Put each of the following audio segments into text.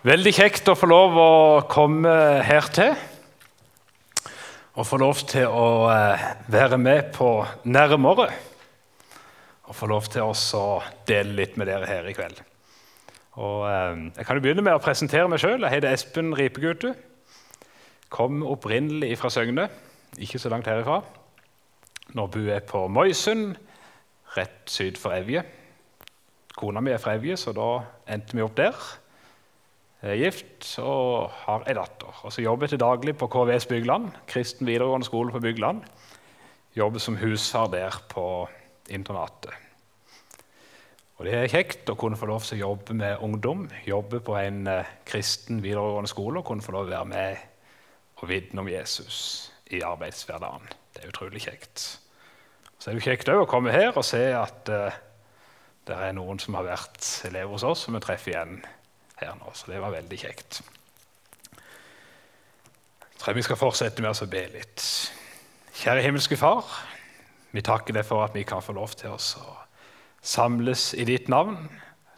Veldig kjekt å få lov å komme hertil. Og få lov til å eh, være med på nærmere. Og få lov til å dele litt med dere her i kveld. Og eh, jeg kan jo begynne med å presentere meg sjøl. Jeg heter Espen Ripegutu. Kom opprinnelig fra Søgne, ikke så langt herifra. Nå bor jeg på Moisund, rett syd for Evje. Kona mi er fra Evje, så da endte vi opp der. Er gift og har ei datter. Og så jobber jeg til daglig på KVS Bygland, kristen videregående skole på Bygland. Jobber som husherr der på internatet. Og Det er kjekt å kunne få lov til å jobbe med ungdom, jobbe på en eh, kristen videregående skole og kunne få lov til å være med og vitne om Jesus i arbeidshverdagen. Det er utrolig kjekt. Så er det kjekt å komme her og se at uh, det er noen som har vært elever hos oss, som vi treffer igjen her nå, så det var veldig kjekt. Jeg tror vi skal fortsette med å be litt. Kjære himmelske Far, vi takker deg for at vi kan få lov til oss å samles i ditt navn,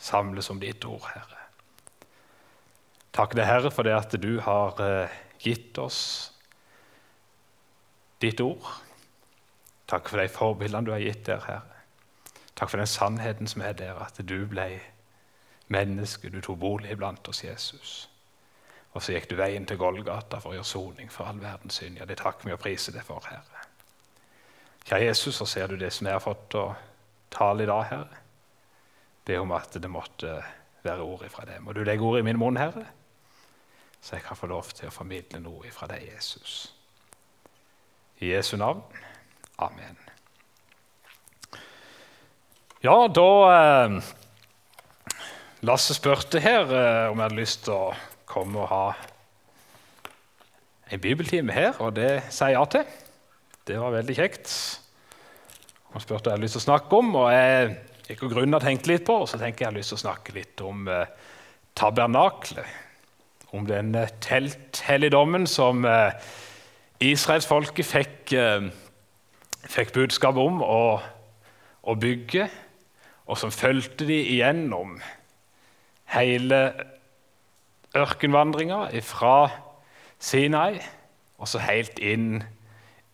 samles om ditt ord, Herre. Takk deg, Herre, for det at du har eh, gitt oss ditt ord. Takk for de forbildene du har gitt der, Herre. Takk for den sannheten som er der, at du ble menneske. Du tok bolig blant oss, Jesus. Og så gikk du veien til Golgata for å gjøre soning for all verdens synd. Ja, det takker vi og priser deg for, Herre. Kjære Jesus, så ser du det som jeg har fått å tale i dag, Herre. Be om at det måtte være ord ifra deg. Må du legge ord i min munn, Herre, så jeg kan få lov til å formidle noe ifra deg, Jesus. I Jesu navn. Amen. Ja, da eh, Lasse spurte her eh, om jeg hadde lyst til å komme og ha en bibeltime her, og det sier jeg ja til. Det var veldig kjekt. Han spurte hva jeg hadde lyst til å snakke om, og jeg gikk og grunna tenkte litt på, og så tenker jeg jeg har lyst til å snakke litt om eh, tabernaklet. Om den eh, telthelligdommen som eh, israelsfolket fikk, eh, fikk budskap om å, å bygge, og som fulgte de igjennom hele ørkenvandringa fra Sinai og så helt inn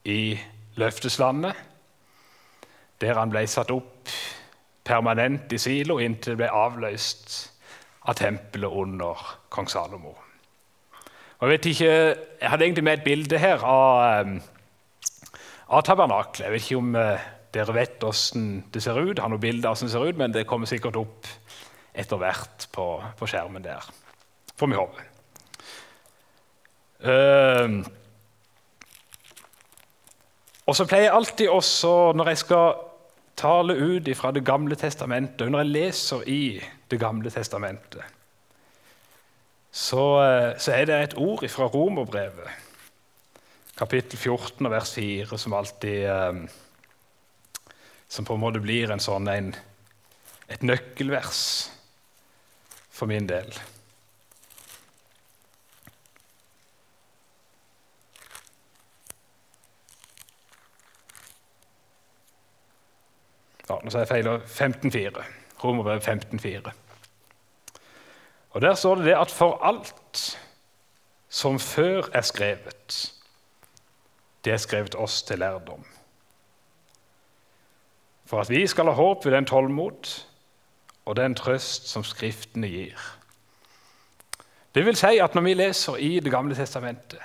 i løfteslandet, der han ble satt opp permanent i silo inntil det ble avløst av tempelet under kong Salomo. Og Jeg vet ikke, jeg hadde egentlig med et bilde her av, eh, av tabernaklet. Jeg vet ikke om uh, dere vet hvordan det ser ut, har noe bilde av hvordan det ser ut, men det kommer sikkert opp etter hvert på, på skjermen der. Får vi håpe. Uh, og så pleier jeg alltid også, når jeg skal tale ut fra Det gamle testamentet, og når jeg leser i Det gamle testamentet, så, uh, så er det et ord fra Romerbrevet, kapittel 14 og vers 4, som alltid uh, Som på en måte blir en sånn, en, et nøkkelvers for min del. Ja, nå sa jeg feil. 15,4. Romerbrev 15,4. Og Der står det det at for alt som før er skrevet, det er skrevet oss til lærdom. For at vi skal ha håp ved den tålmod og den trøst som Skriftene gir. Det vil si at Når vi leser i Det gamle testamentet,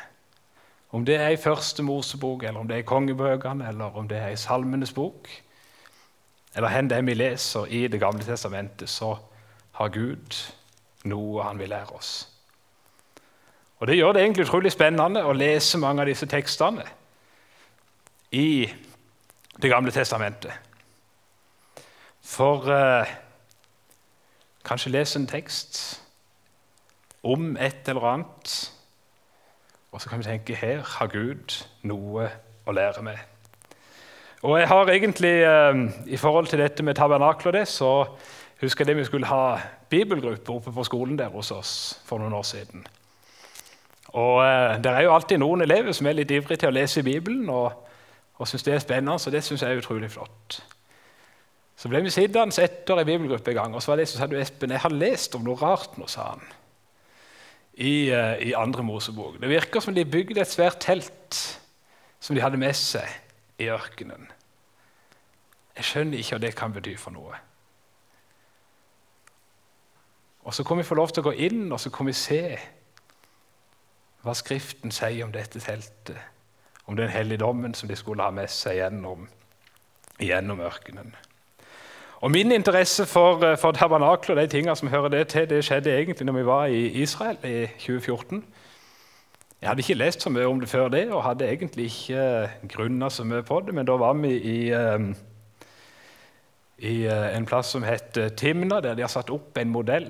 om det er i Første Mosebok, eller om det er i kongebøkene, eller om det er i Salmenes bok, eller hen det vi leser i Det gamle testamentet, så har Gud noe han vil lære oss. Og Det gjør det egentlig utrolig spennende å lese mange av disse tekstene i Det gamle testamentet. For uh, Kanskje lese en tekst om et eller annet, og så kan vi tenke her har Gud noe å lære meg. Og jeg har egentlig, eh, I forhold til dette med tabernakel og det, så husker jeg det vi skulle ha bibelgruppe oppe på skolen der hos oss for noen år siden. Og eh, Det er jo alltid noen elever som er litt ivrige til å lese i Bibelen og, og syns det er spennende, så det syns jeg er utrolig flott. Så ble vi sittende etter en gang, og så var det som sa du, Espen, jeg har lest om noe rart nå, sa han. i, eh, i andre Mosebok. Det virker som de bygde et svært telt som de hadde med seg i ørkenen. Jeg skjønner ikke hva det kan bety for noe. Og Så kan vi få lov til å gå inn og så kan vi se hva Skriften sier om dette teltet, om den helligdommen som de skulle ha med seg gjennom, gjennom ørkenen. Og Min interesse for, eh, for tabernakler og de tingene som hører det til, det skjedde egentlig når vi var i Israel i 2014. Jeg hadde ikke lest så mye om det før det, og hadde egentlig ikke eh, grunna så mye på det, men da var vi i, um, i en plass som het Timna, der de har satt opp en modell.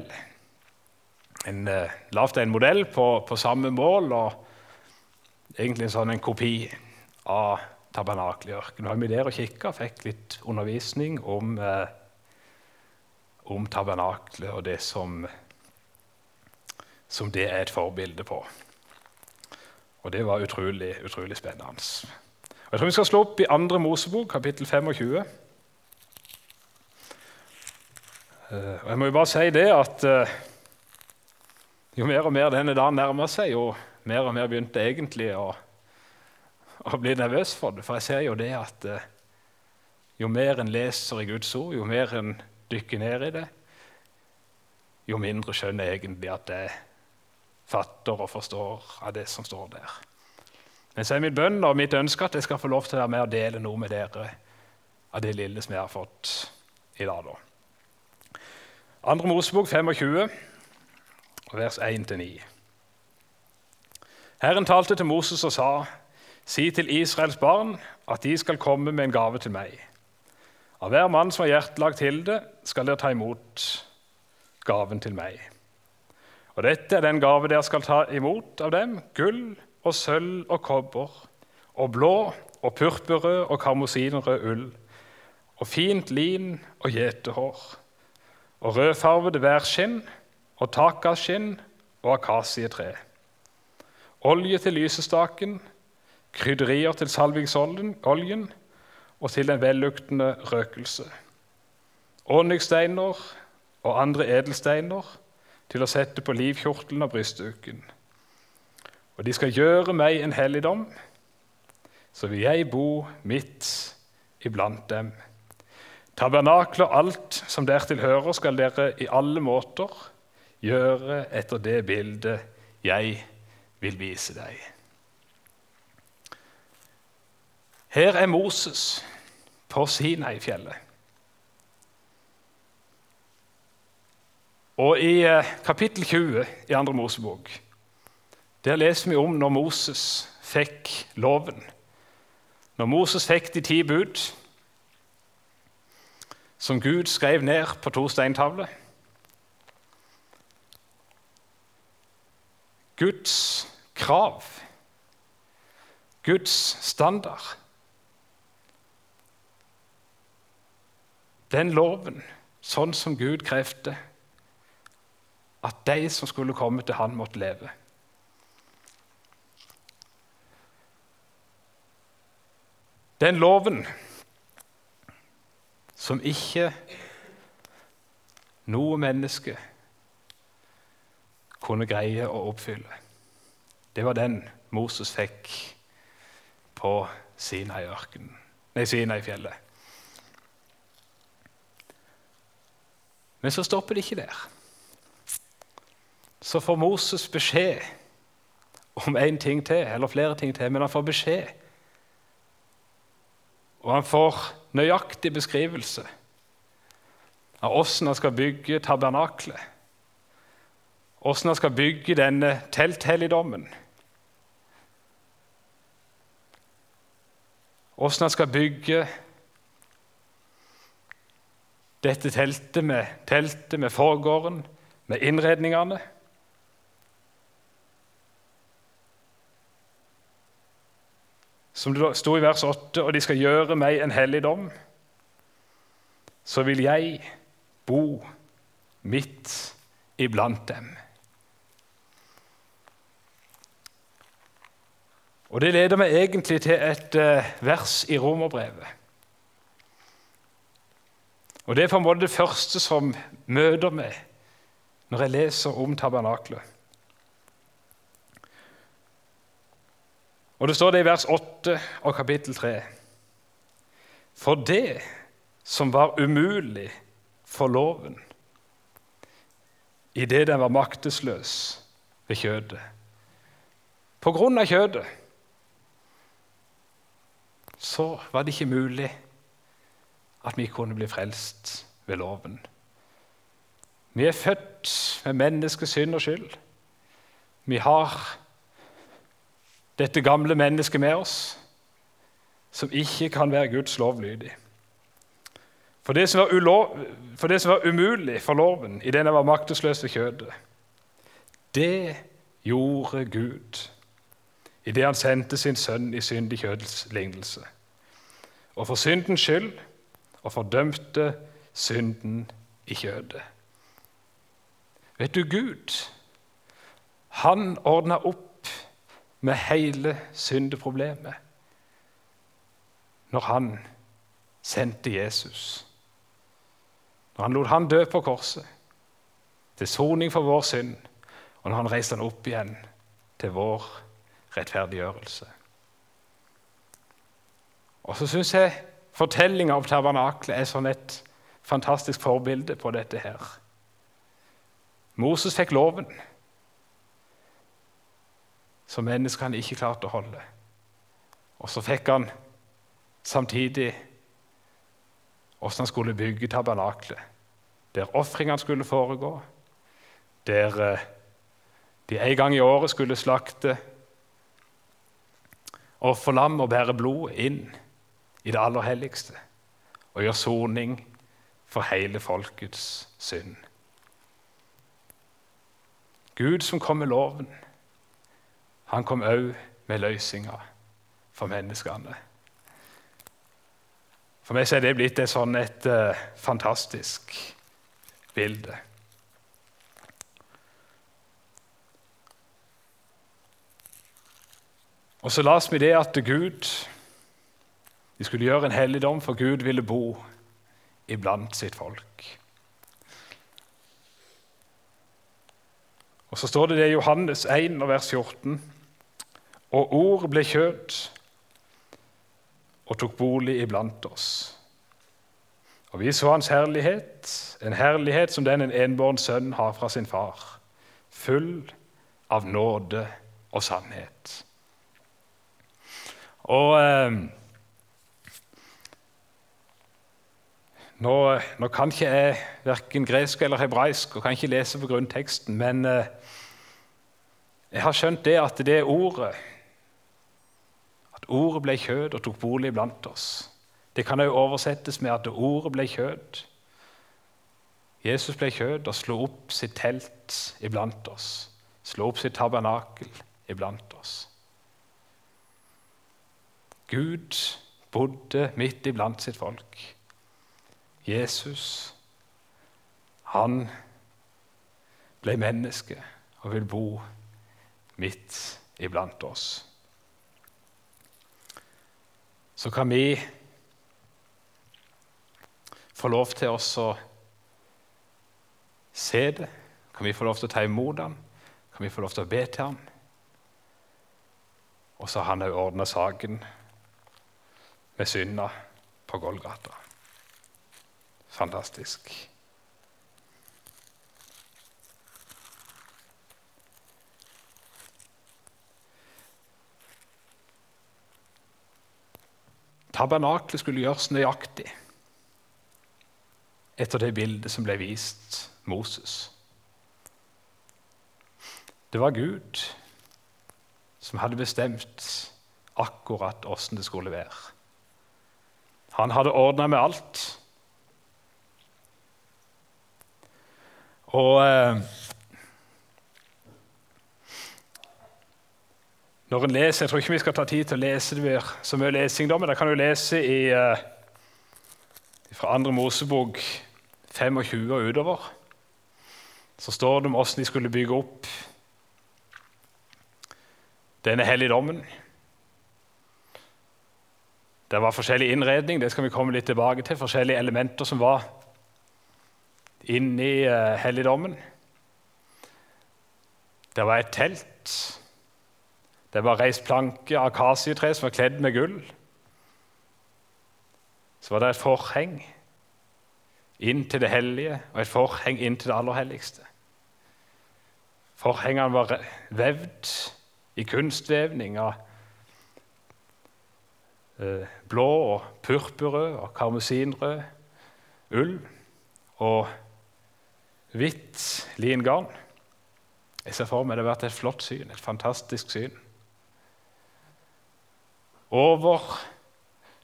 En, Lagd en modell på, på, samme mål, og egentlig en sånn en kopi av tabernakelet i ørkenen. Var vi der og kikka fikk litt undervisning om uh, om tabernaklet og det som, som det er et forbilde på. Og det var utrolig, utrolig spennende. Og jeg tror Vi skal slå opp i andre Mosebok, kapittel 25. Eh, og jeg må jo bare si det at eh, jo mer og mer denne dagen nærmer seg, jo mer og mer begynte jeg egentlig å, å, bli nervøs for det. For jeg ser jo det at eh, jo mer en leser i Guds ord, jo mer en dykker ned i det, jo mindre skjønner jeg egentlig at jeg fatter og forstår av det som står der. Men så er min bønn og mitt ønske at jeg skal få lov til å være med og dele noe med dere av det lille som jeg har fått i dag. da. Andre Mosebok 25, vers 1-9. Herren talte til Moses og sa, Si til Israels barn at de skal komme med en gave til meg. Av hver mann som har hjertelag til det, skal dere ta imot gaven til meg. Og dette er den gave dere skal ta imot av dem gull og sølv og kobber og blå og purpurrød og karmosinrød ull og fint lin og gjetehår og rødfarvede værskinn og takaskinn og akasietre. Olje til lysestaken, krydderier til salvingsoljen og til en velluktende røkelse. Onyxsteiner og andre edelsteiner til å sette på livkjortelen og brystduken. Og de skal gjøre meg en helligdom, så vil jeg bo midt iblant dem. Tabernakler, alt som dertil hører, skal dere i alle måter gjøre etter det bildet jeg vil vise deg. Her er Moses på Sinai-fjellet. Og I eh, kapittel 20 i andre Mosebok der leser vi om når Moses fikk loven. Når Moses fikk de ti bud, som Gud skrev ned på to steintavler. Guds krav, Guds standard. Den loven sånn som Gud krevde at de som skulle komme til han, måtte leve. Den loven som ikke noe menneske kunne greie å oppfylle. Det var den Moses fikk på Sinai-ørkenen, Sinai-fjellet. Men så stopper det ikke der. Så får Moses beskjed om én ting til, eller flere ting til, men han får beskjed. Og han får nøyaktig beskrivelse av åssen han skal bygge tabernaklet. Åssen han skal bygge denne telthelligdommen. Åssen han skal bygge dette teltet med, teltet med forgården, med innredningene. Som det sto i vers 8, og de skal gjøre meg en helligdom, så vil jeg bo midt iblant dem. Og Det leder meg egentlig til et eh, vers i Romerbrevet. Og Det er på en måte det første som møter meg når jeg leser om tabernaklet. Og Det står det i vers 8 av kapittel 3. For det som var umulig for loven, idet den var maktesløs ved kjødet. På grunn av kjødet så var det ikke mulig at vi kunne bli frelst ved loven. Vi er født med menneskets synd og skyld. Vi har dette gamle mennesket med oss, som ikke kan være Guds lovlydig. For det som var, ulov, for det som var umulig for loven i den var maktesløs ved kjødet, det gjorde Gud idet han sendte sin sønn i syndig kjødels lignelse. Og for syndens skyld og fordømte synden i kjødet. Vet du, Gud, han ordna opp med hele syndeproblemet når han sendte Jesus. Når han lot han dø på korset til soning for vår synd, og når han reiste han opp igjen til vår rettferdiggjørelse. Og så syns jeg fortellinga om tabernaklet er sånn et fantastisk forbilde på dette her. Moses fikk loven, som menneskene ikke klarte å holde. Og så fikk han samtidig hvordan han skulle bygge tabernaklet, der ofringene skulle foregå, der eh, de en gang i året skulle slakte offerlam og bære blod inn i det aller helligste og gjør soning for hele folkets synd. Gud som kom med loven, han kom òg med løsninger for menneskene. For meg er det blitt et sånn et uh, fantastisk bilde. Og så las vi det at Gud de skulle gjøre en helligdom, for Gud ville bo iblant sitt folk. Og Så står det det i Johannes 1, vers 14. Og ord ble kjøtt og tok bolig iblant oss. Og vi så hans herlighet, en herlighet som den en enbåren sønn har fra sin far, full av nåde og sannhet. Og eh, nå, nå, kan ikke jeg verken gresk eller hebraisk og kan ikke lese på grunnteksten, men eh, jeg har skjønt det at det ordet At ordet ble kjød og tok bolig blant oss. Det kan òg oversettes med at ordet ble kjød. Jesus ble kjød og slo opp sitt telt iblant oss. Slo opp sitt tabernakel iblant oss. Gud bodde midt iblant sitt folk. Jesus, han ble menneske og vil bo midt iblant oss. Så kan vi få lov til å se det, kan vi få lov til å ta imot ham, kan vi få lov til å be til ham. Og så har han òg ordna saken med synda på Golgata. Fantastisk. Tabernaklet skulle gjøres nøyaktig etter det bildet som ble vist Moses. Det var Gud som hadde bestemt akkurat åssen det skulle være. Han hadde ordna med alt. Og eh, Når en leser, Jeg tror ikke vi skal ta tid til å lese det så mye lesing, da, men da kan du lese i, uh, fra 2. Mosebok 25 og utover. Så står det om hvordan de skulle bygge opp denne helligdommen. Det var forskjellig innredning, det skal vi komme litt tilbake til. Forskjellige elementer som var inni i helligdommen. Det var et telt Det var reist planke av akasietre som var kledd med gull. Så var det et forheng inn til det hellige og et forheng inn til det aller helligste. Forhengene var vevd i kunstvevning av eh, blå og purpurrød og karmosinrød ull og hvitt lingarn. Jeg ser for meg det har vært et flott syn, et fantastisk syn. Over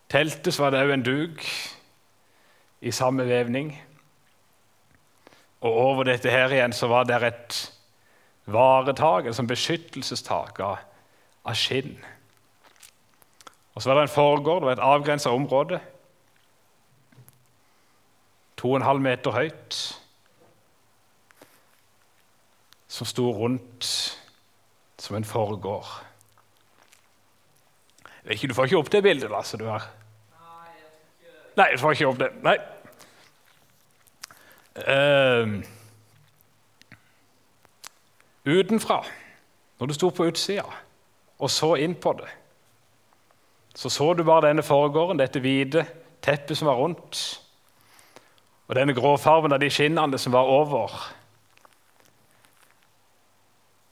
teltet var det òg en duk i samme vevning. Og over dette her igjen så var det et varetak, et sånn beskyttelsestak av, skinn. Og så var det en forgård, det var et avgrensa område. To og en halv meter høyt. Som sto rundt som en forgård. Ikke, du får ikke opp det bildet, Lasse? du har. Nei, du får ikke opp det. Nei. Uh, utenfra, når du sto på utsida og så inn på det, så så du bare denne forgården, dette hvite teppet som var rundt, og denne gråfargen av de skinnene som var over,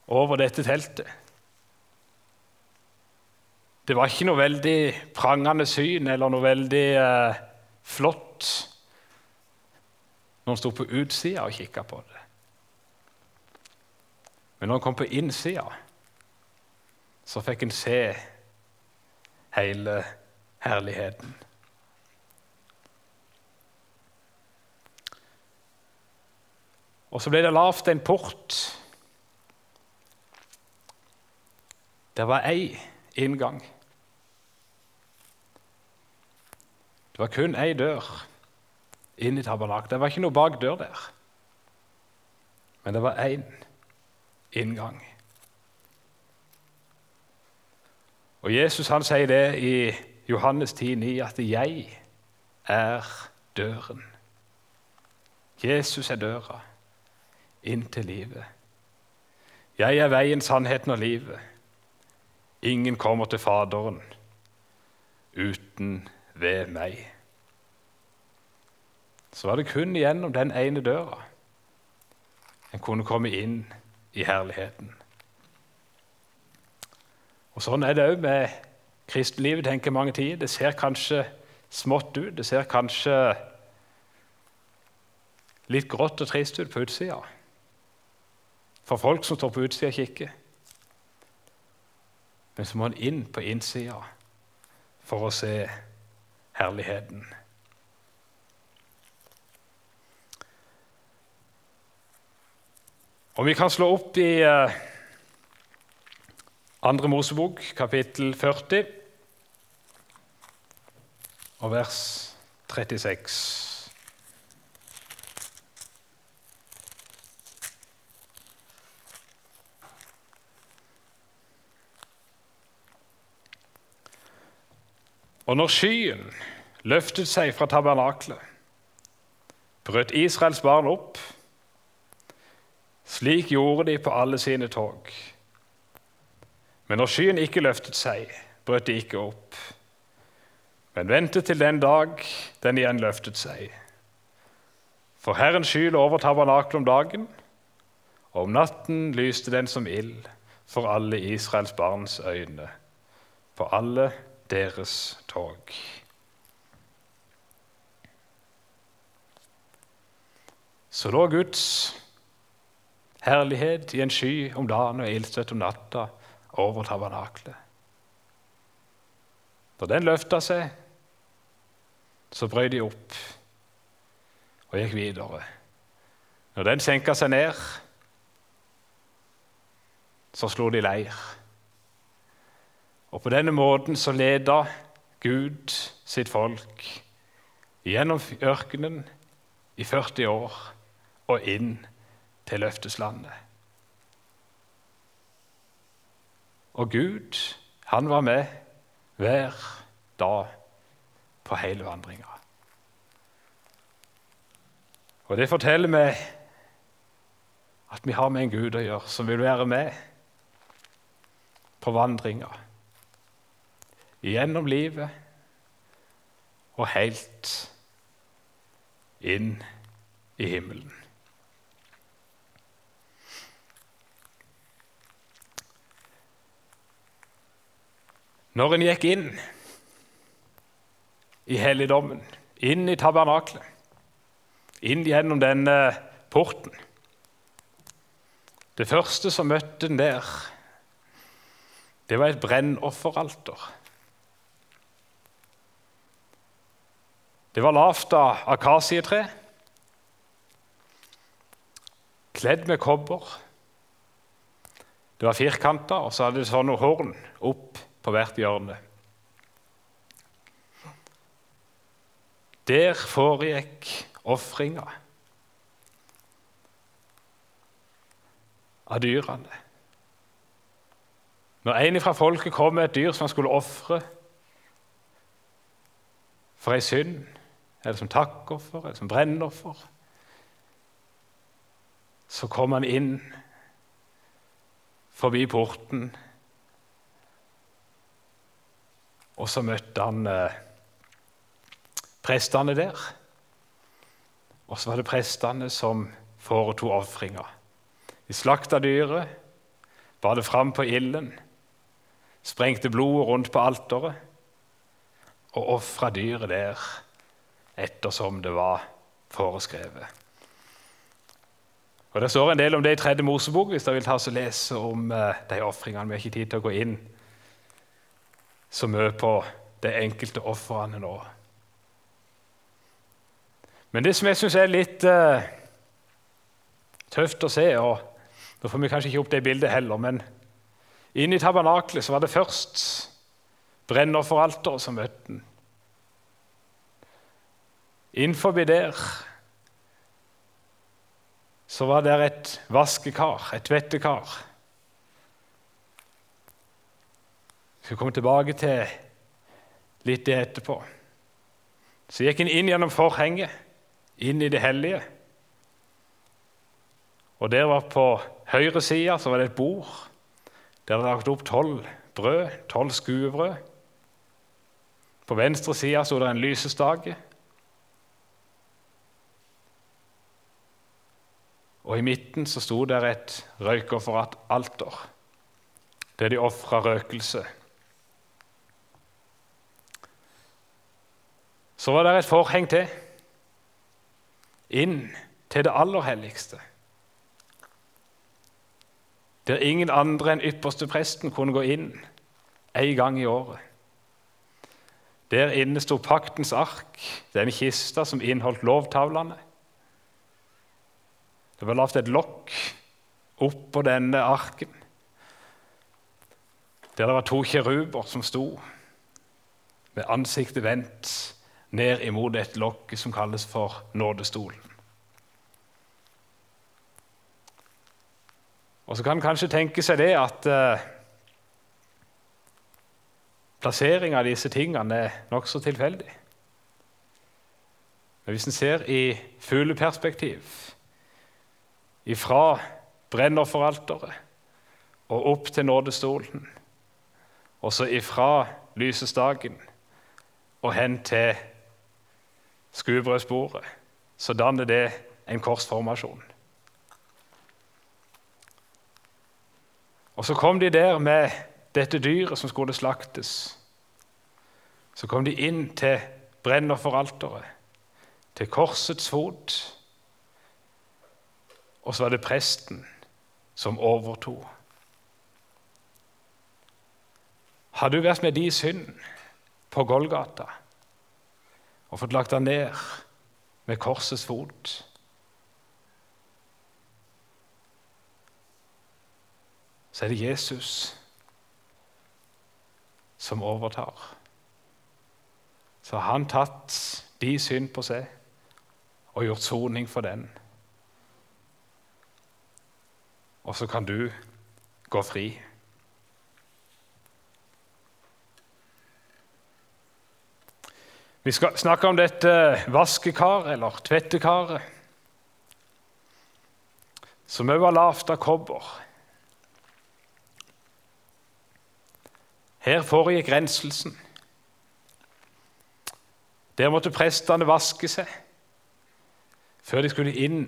over dette teltet. Det var ikke noe veldig prangende syn eller noe veldig eh, flott når en sto på utsida og kikka på det. Men når han kom på innsida, så fikk en se hele herligheten. Og så ble det lavt en port. Det var én inngang. Det var kun én dør inn i tabernaklet. Det var ikke noe bak dør der. Men det var én inngang. Og Jesus han sier det i Johannes 10,9 at 'jeg er døren'. Jesus er døra inn til livet. Jeg er veien, sannheten og livet. Ingen kommer til Faderen uten ved meg. Så var det kun gjennom den ene døra en kunne komme inn i herligheten. Og Sånn er det òg med kristenlivet, tenker mange tider. Det ser kanskje smått ut, det ser kanskje litt grått og trist ut på utsida. For folk som står på utsida og kikker. Men så må en inn på innsida for å se herligheten. Og Vi kan slå opp i uh, Andre Mosebok, kapittel 40, og vers 36. Og når skyen løftet seg fra tabernaklet, brøt Israels barn opp slik gjorde de på alle sine tog. Men når skyen ikke løftet seg, brøt de ikke opp, men ventet til den dag den igjen løftet seg. For Herren sky over tabernaklet om dagen, og om natten lyste den som ild for alle Israels barns øyne, på alle deres tog. Så lå Guds herlighet i en sky om dagen og ildstøtt om natta over tabernaklet. Når den løfta seg, så brøt de opp og gikk videre. Når den senka seg ned, så slo de leir. Og på denne måten så leda Gud sitt folk gjennom ørkenen i 40 år og inn til løfteslandet. Og Gud, han var med hver dag på hele vandringa. Og det forteller meg at vi har med en Gud å gjøre som vil være med på vandringa gjennom livet og helt inn i himmelen. Når en gikk inn i helligdommen, inn i tabernaklet, inn gjennom denne porten Det første som møtte en der, det var et brennofferalter. Det var lavt av akasietre, kledd med kobber. Det var firkanta, og så hadde det sånne horn opp på hvert hjørne. Der foregikk ofringa av dyrene. Når en fra folket kom med et dyr som han skulle ofre for ei synd, eller som takkoffer eller som brennoffer, så kom han inn forbi porten Og så møtte han eh, prestene der. Og så var det prestene som foretok ofringa. De slakta dyret, bar det fram på ilden, sprengte blodet rundt på alteret og ofra dyret der ettersom det var foreskrevet. Og Det står en del om det i Tredje Mosebok, hvis dere vil ta oss og lese om uh, de ofringene. Vi har ikke tid til å gå inn så mye på de enkelte ofrene nå. Men det som jeg syns er litt uh, tøft å se og Nå får vi kanskje ikke opp det bildet heller, men inne i tabernaklet var det først brennofferalteret som møtte den. Innenfor der så var det et vaskekar, et tvettekar. skal komme tilbake til litt det etterpå. Så gikk han inn gjennom forhenget, inn i det hellige. Og Der var på høyre side var det et bord. Der var det lagt opp tolv brød, tolv skuebrød. På venstre side sto det en lysestake. Og i midten så sto det et røykofferalter, der de ofra røkelse Så var det et forheng til. Inn til det aller helligste. Der ingen andre enn ypperste presten kunne gå inn én gang i året. Der inne sto paktens ark, den kista som inneholdt lovtavlene. Det var lagt et lokk oppå denne arken, der det var to kiruber som sto med ansiktet vendt ned imot et lokk som kalles for nådestolen. Og Så kan en kanskje tenke seg det at eh, plassering av disse tingene er nokså tilfeldig. Men hvis en ser i fugleperspektiv, ifra brennofferalteret og opp til nådestolen, og så ifra lysestaken og hen til skuebrødsbordet. så danner det en korsformasjon. Og Så kom de der med dette dyret som skulle slaktes. Så kom de inn til brennofferalteret, til korsets fot. Og så var det presten som overtok. Har du vært med de synd på Golgata? og fått lagt den ned med korsets fot. Så er det Jesus som overtar. Så har han tatt de synd på seg og gjort soning for den. Og så kan du gå fri. Vi skal snakke om dette vaskekaret, eller tvettekaret, som òg var lavt av kobber. Her foregikk renselsen. Der måtte prestene vaske seg før de skulle inn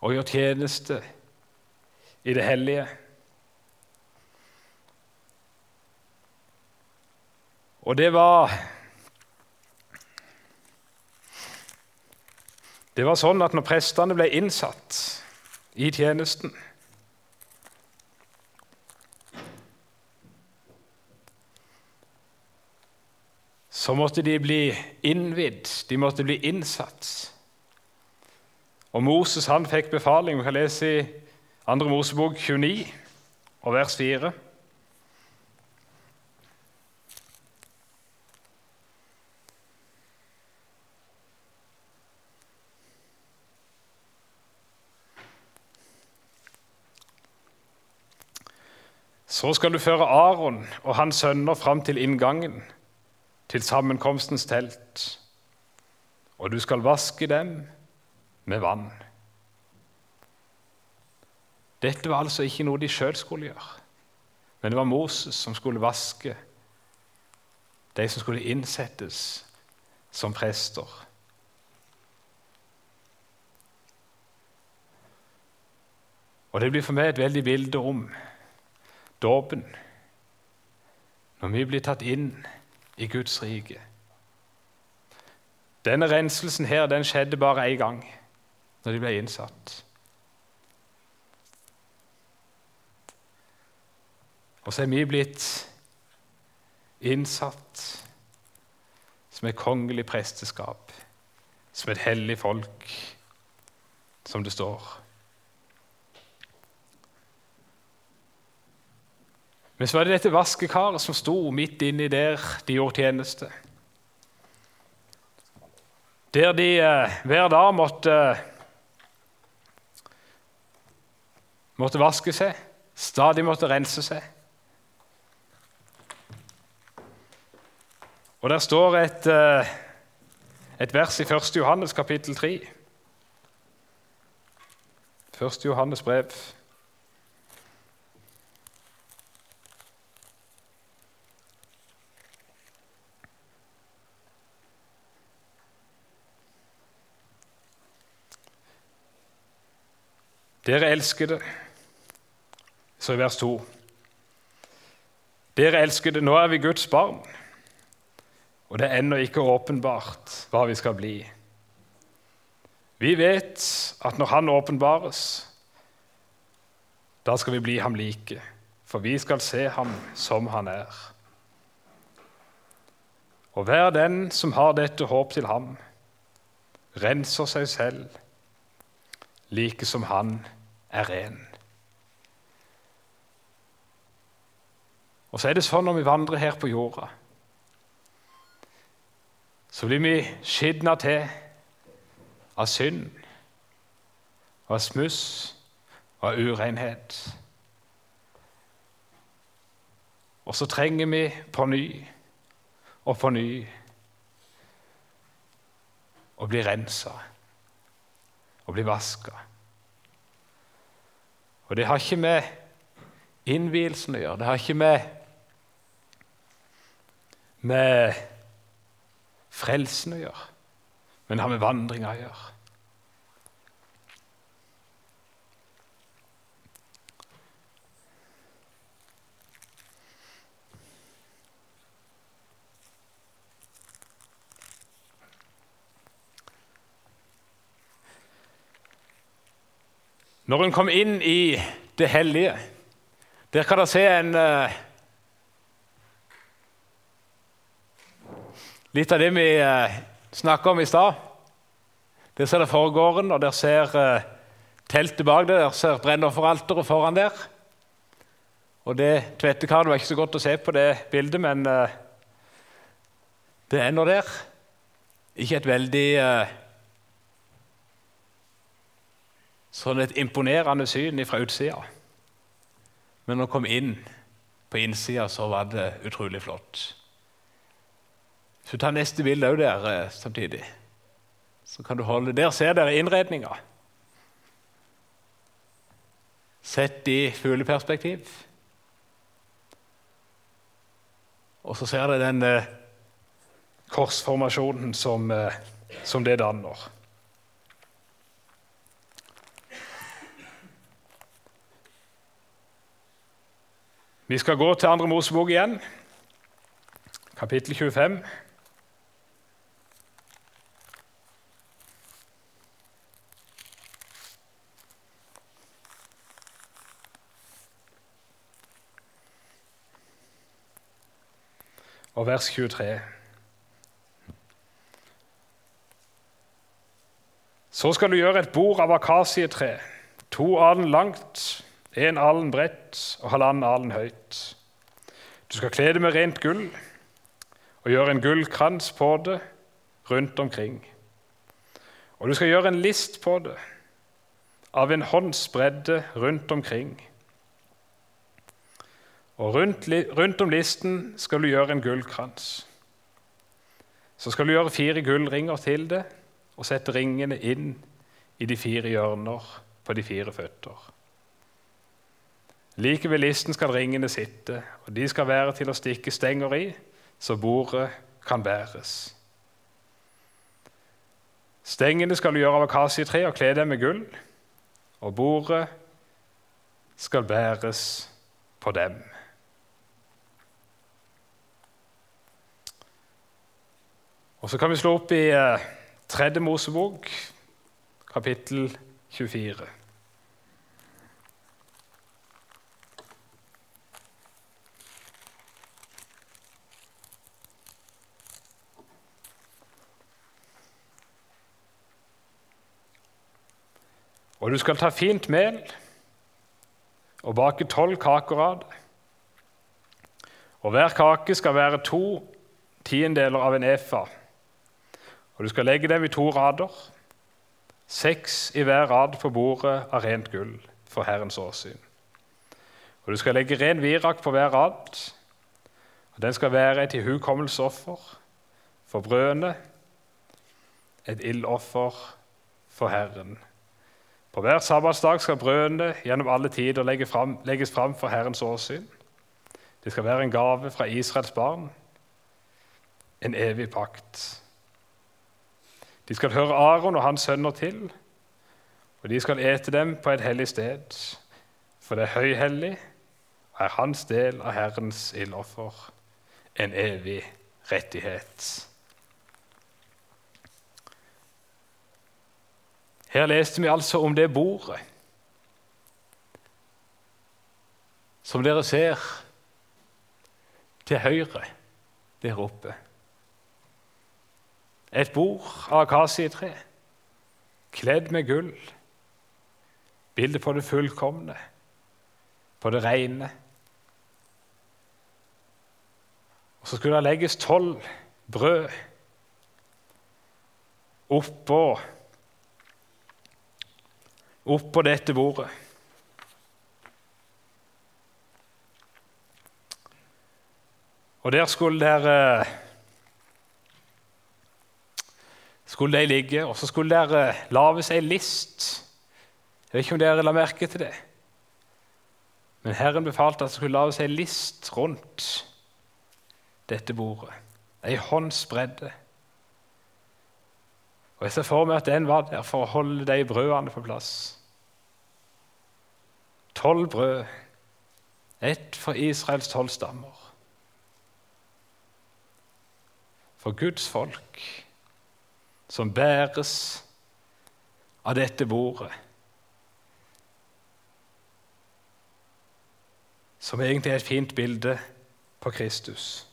og gjøre tjeneste i det hellige. Og det var Det var sånn at når prestene ble innsatt i tjenesten Så måtte de bli innvidd, de måtte bli innsatt. Og Moses han fikk befaling. Vi kan lese i 2. Mosebok 29 og vers 4. Så skal du føre Aron og hans sønner fram til inngangen til sammenkomstens telt, og du skal vaske dem med vann. Dette var altså ikke noe de sjøl skulle gjøre, men det var Moses som skulle vaske de som skulle innsettes som prester. Og Det blir for meg et veldig bilde om dåpen. Når vi blir tatt inn i Guds rike. Denne renselsen her, den skjedde bare én gang, når de ble innsatt. Og så er vi blitt innsatt som et kongelig presteskap, som et hellig folk, som det står. Men så var det dette vaskekaret som sto midt inni der de gjorde tjeneste. Der de eh, hver dag måtte, måtte vaske seg, stadig måtte rense seg. Og Der står et, eh, et vers i 1. Johannes kapittel 3. 1. Johannes brev. Dere elskede Så i vers 2 Dere elskede, nå er vi Guds barn, og det er ennå ikke åpenbart hva vi skal bli. Vi vet at når Han åpenbares, da skal vi bli ham like, for vi skal se ham som han er. Og hver den som har dette håp til ham, renser seg selv, like som han er ren. Og så er det sånn når vi vandrer her på jorda, så blir vi skitna til av synd, av smuss og av urenhet. Og så trenger vi på ny og på ny å bli rensa og bli vaska. Og det har ikke med innvielsen å gjøre. Det har ikke med, med frelsen å gjøre, men det har med vandringa å gjøre. Når hun kom inn i det hellige Der kan dere se en Litt av det vi eh, snakka om i stad. Der ser dere forgården, og der ser teltet bak der. Der ser brennofferalteret foran der. Og det Tvettekaret var ikke så godt å se på det bildet, men uh, det er nå der. Ikke et veldig sånn et imponerende syn fra utsida. Men når man kom inn på innsida, så var det utrolig flott. Så ta neste bilde òg der eh, samtidig. Så kan du holde Der ser dere innredninga. Sett i fugleperspektiv. Og så ser dere den eh, korsformasjonen som, eh, som det danner. Vi skal gå til andre Mosebok igjen, kapittel 25. Og vers 23. Så skal du gjøre et bord av akasietre, to alen langt, en alen bredt og halvannen alen høyt. Du skal kle det med rent gull og gjøre en gullkrans på det rundt omkring. Og du skal gjøre en list på det av en hånds bredde rundt omkring. Og rundt, rundt, om listen skal du gjøre en gullkrans. Så skal du gjøre fire gullringer til det og sette ringene inn i de fire hjørner på de fire føtter. Like ved listen skal ringene sitte, og de skal være til å stikke stenger i, så bordet kan bæres. Stengene skal du gjøre av akasietre og kle dem med gull, og bordet skal bæres på dem. Og Så kan vi slå opp i eh, Tredje Mosebok, kapittel 24. Og du skal ta fint mel og bake tolv kaker av det. Og hver kake skal være to tiendeler av en efa. Og du skal legge dem i to rader, seks i hver rad på bordet av rent gull for Herrens åsyn. Og du skal legge ren virak på hver rad, og den skal være et ihukommelsesoffer for brødene, et ildoffer for Herren. På hver sabbatsdag skal brødene gjennom alle tider legges fram for Herrens åsyn. Det skal være en gave fra Israels barn, en evig pakt. De skal høre Aron og hans sønner til, og de skal ete dem på et hellig sted, for det er høyhellig og er hans del av Herrens ildoffer, en evig rettighet. Her leste vi altså om det bordet som dere ser til høyre der oppe. Et bord av akasietre, kledd med gull. Bildet på det fullkomne, på det rene. Og Så skulle det legges tolv brød oppå oppå dette bordet. Og der skulle dere skulle de ligge, og så skulle dere lage seg list. Jeg vet ikke om dere la merke til det. Men Herren befalte at det skulle lage seg list rundt dette bordet. Ei hånds bredde. Og Jeg ser for meg at den var der for å holde de brødene på plass. Tolv brød, ett for Israels tolv stammer. For Guds folk, som bæres av dette bordet. Som egentlig er et fint bilde på Kristus.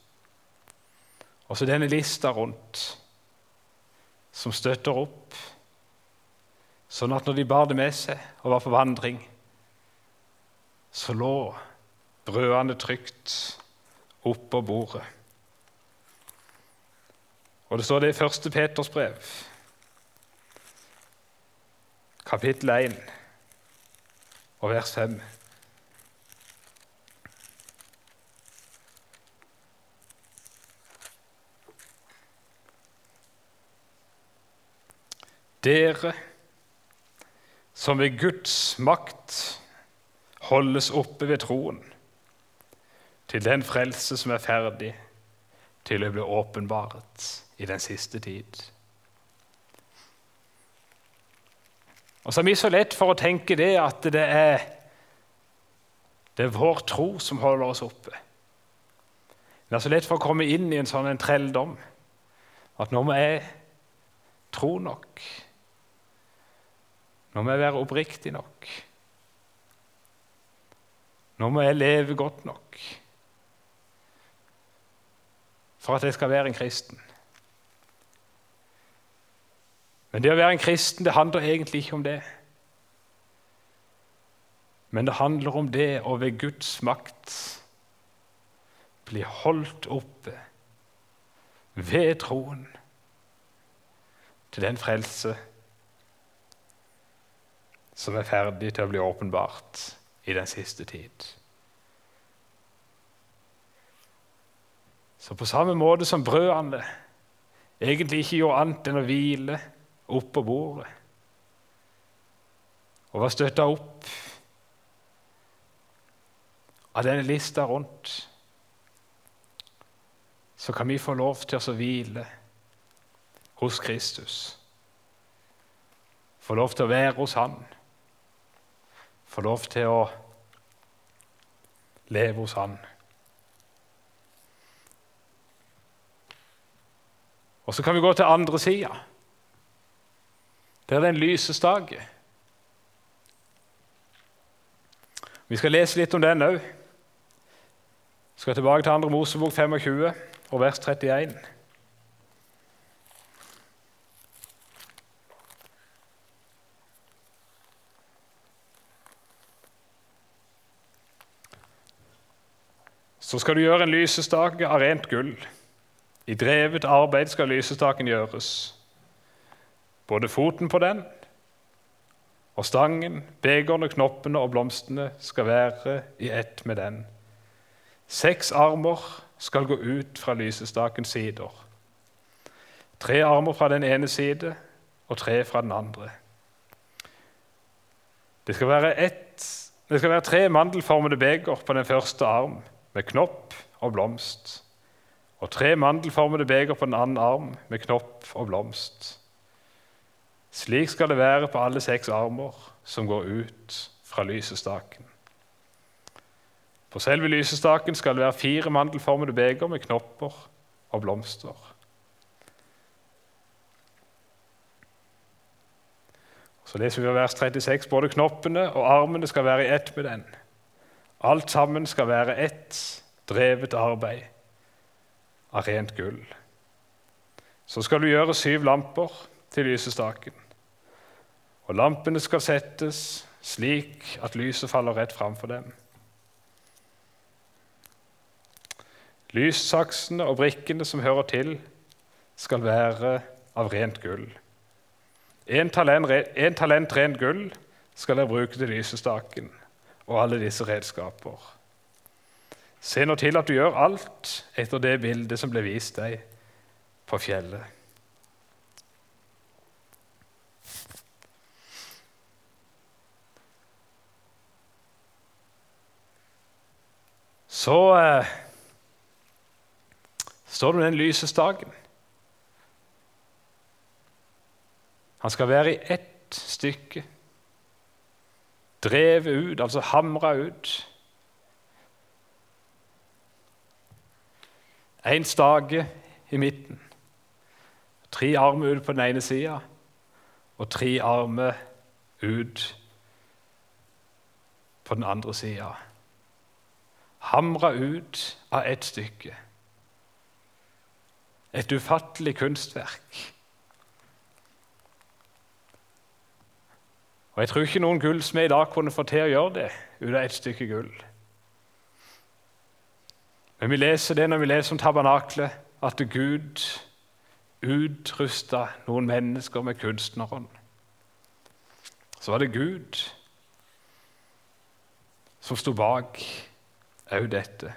Og så denne lista rundt, som støtter opp, sånn at når de bar det med seg og var på vandring, så lå brødene trygt oppå bordet. Og Det står det i 1. Peters brev, kapittel 1 og vers 5. Dere som ved Guds makt holdes oppe ved troen til den frelse som er ferdig til å bli åpenbart i den siste tid. Og så er vi så lett for å tenke det at det er, det er vår tro som holder oss oppe. Det er så lett for å komme inn i en sånn en trelldom at nå må jeg tro nok. Nå må jeg være oppriktig nok. Nå må jeg leve godt nok for at jeg skal være en kristen. Men det å være en kristen det handler egentlig ikke om det. Men det handler om det å ved Guds makt bli holdt oppe ved troen til den frelse som er ferdig til å bli åpenbart i den siste tid. Så på samme måte som brødene egentlig ikke gjorde annet enn å hvile oppå bordet og var støtta opp av denne lista rundt, så kan vi få lov til å hvile hos Kristus. Få lov til å være hos Han. Få lov til å leve hos Han. Og så kan vi gå til andre sida. Der er den en dag. Vi skal lese litt om den òg. Skal tilbake til 2. Mosebok 25 og vers 31. Så skal du gjøre en lysestake av rent gull. I drevet arbeid skal lysestaken gjøres. Både foten på den og stangen, begerne, knoppene og blomstene skal være i ett med den. Seks armer skal gå ut fra lysestakens sider. Tre armer fra den ene side og tre fra den andre. Det skal være, ett, det skal være tre mandelformede beger på den første arm, med knopp og blomst og tre mandelformede beger på den andre arm med knopp og blomst. Slik skal det være på alle seks armer som går ut fra lysestaken. På selve lysestaken skal det være fire mandelformede beger med knopper og blomster. Så leser vi vers 36. Både knoppene og armene skal være i ett med den. Alt sammen skal være ett drevet arbeid av rent gull. Så skal du gjøre syv lamper til lysestaken. Og lampene skal settes slik at lyset faller rett framfor dem. Lyssaksene og brikkene som hører til, skal være av rent gull. En talent, en talent rent gull skal dere bruke til lysestaken og alle disse redskaper. Se nå til at du gjør alt etter det bildet som ble vist deg på fjellet. Så eh, står det med den lysestaken. Han skal være i ett stykke. Drevet ut, altså hamra ut. Én stake i midten. Tre armer ut på den ene sida og tre armer ut på den andre sida. Hamra ut av ett stykke. Et ufattelig kunstverk. Og Jeg tror ikke noen gullsmed i dag kunne få til å gjøre det ut av ett stykke gull. Men vi leser det når vi leser om tabernaklet, at Gud utrusta noen mennesker med kunstnerånd. Så var det Gud som sto bak òg dette.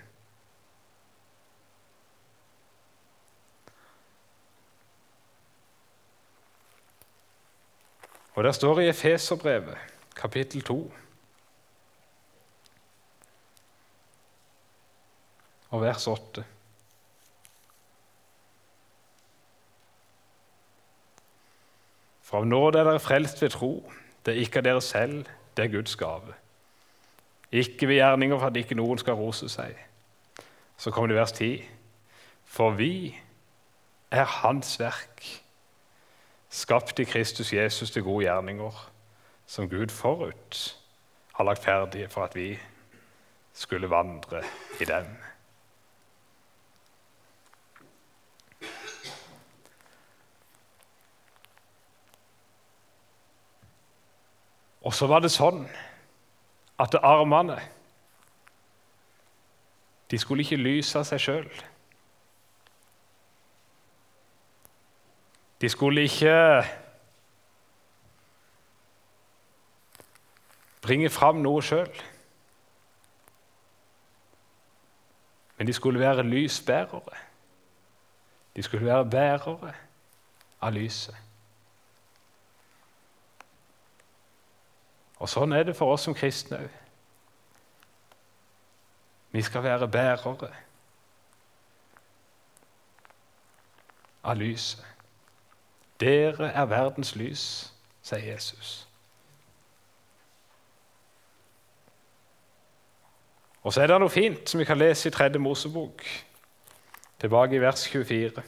Og der står i Efeserbrevet, kapittel 2 og vers 8. For av nåde er dere frelst ved tro. Det er ikke av dere selv, det er Guds gave. Ikke ved gjerninger for at ikke noen skal rose seg. Så kommer det vers 10. For vi er Hans verk, skapt i Kristus Jesus til gode gjerninger, som Gud forut har lagt ferdige for at vi skulle vandre i dem. Og så var det sånn at armene de skulle ikke lyse seg sjøl. De skulle ikke bringe fram noe sjøl. Men de skulle være lysbærere. De skulle være bærere av lyset. Og Sånn er det for oss som kristne òg. Vi skal være bærere av lyset. Dere er verdens lys, sier Jesus. Og så er det noe fint som vi kan lese i Tredje Mosebok, tilbake i vers 24.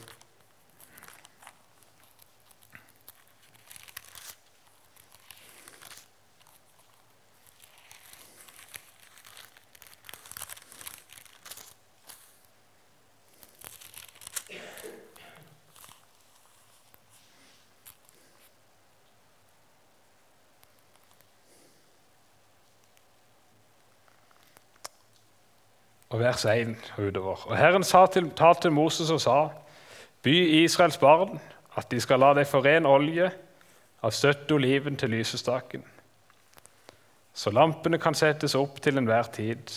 og vers 1 utover. Og Herren sa til, talte til Moses og sa, by Israels barn at de skal la deg få ren olje av støtte oliven til lysestaken, så lampene kan settes opp til enhver tid.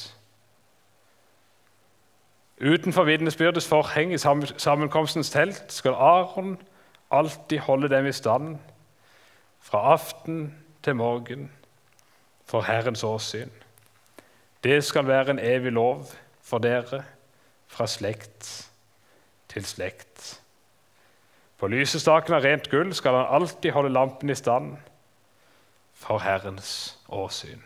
Utenfor vitnesbyrdets forheng i sammenkomstens telt skal Aron alltid holde dem i stand, fra aften til morgen, for Herrens åsyn. Det skal være en evig lov for dere fra slekt til slekt. På lysestaken av rent gull skal han alltid holde lampen i stand for Herrens åsyn.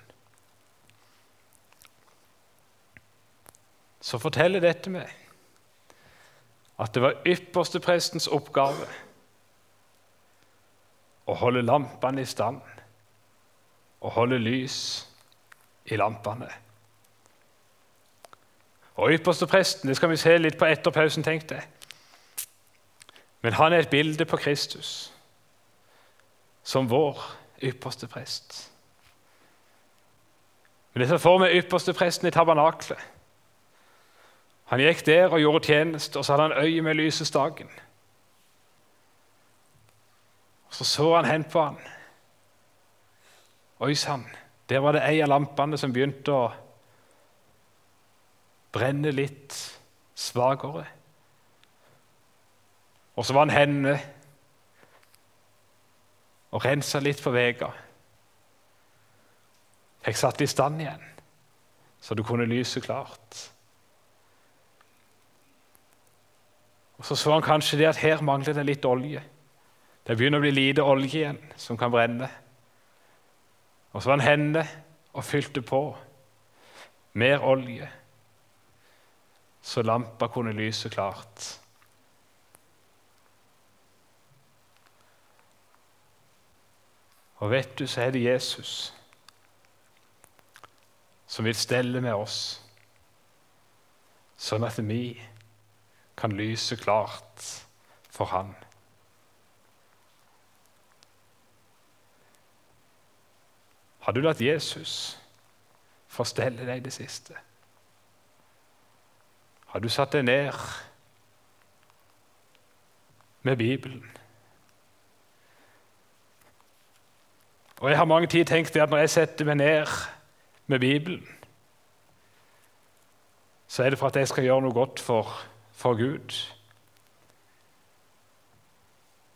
Så forteller dette meg at det var ypperste prestens oppgave å holde lampene i stand og holde lys i lampene. Og ypperste presten det skal vi se litt på etter pausen, tenkte jeg. Men han er et bilde på Kristus som vår ypperste prest. Men det ser for meg ypperste presten i tabernaklet. Han gikk der og gjorde tjeneste, og så hadde han øye med lysestaken. Og Så så han hen på han. Oi sann, der var det ei av lampene som begynte å brenner litt svakere. Og så var han henne og rensa litt på vega. Fikk satt i stand igjen, så du kunne lyse klart. Og Så så han kanskje det at her mangler det litt olje. Det begynner å bli lite olje igjen som kan brenne. Og så var han henne og fylte på mer olje så lampa kunne lyse klart. Og vet du, så er det Jesus som vil stelle med oss, sånn at vi kan lyse klart for Han. Har du latt Jesus forstelle deg det siste? Har du satt deg ned med Bibelen? Og Jeg har mange tid tenkt at når jeg setter meg ned med Bibelen, så er det for at jeg skal gjøre noe godt for, for Gud.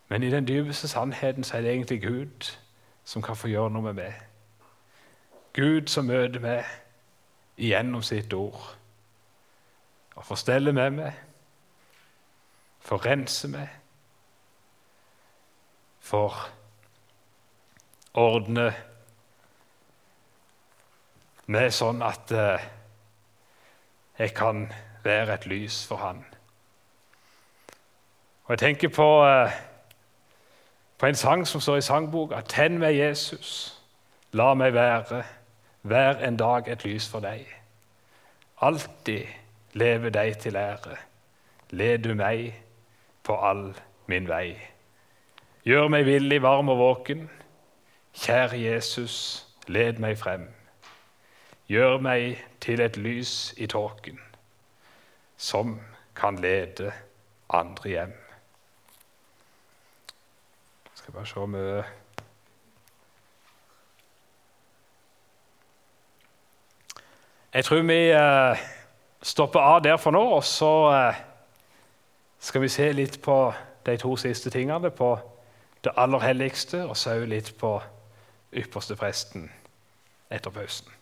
Men i den dypeste sannheten så er det egentlig Gud som kan få gjøre noe med meg. Gud som møter meg gjennom sitt ord og forstelle med meg, forrense meg, for ordne meg sånn at eh, jeg kan være et lys for Han. Og Jeg tenker på, eh, på en sang som står i sangboka. Tenn meg, Jesus, la meg være hver en dag et lys for deg. Alltid leve deg til ære. Led du meg på all min vei. Gjør meg villig, varm og våken. Kjære Jesus, led meg frem. Gjør meg til et lys i tåken, som kan lede andre hjem. Skal bare se om Jeg tror vi stopper av der for nå, og så eh, skal vi se litt på de to siste tingene. På det aller helligste, og så litt på ypperste presten etter pausen.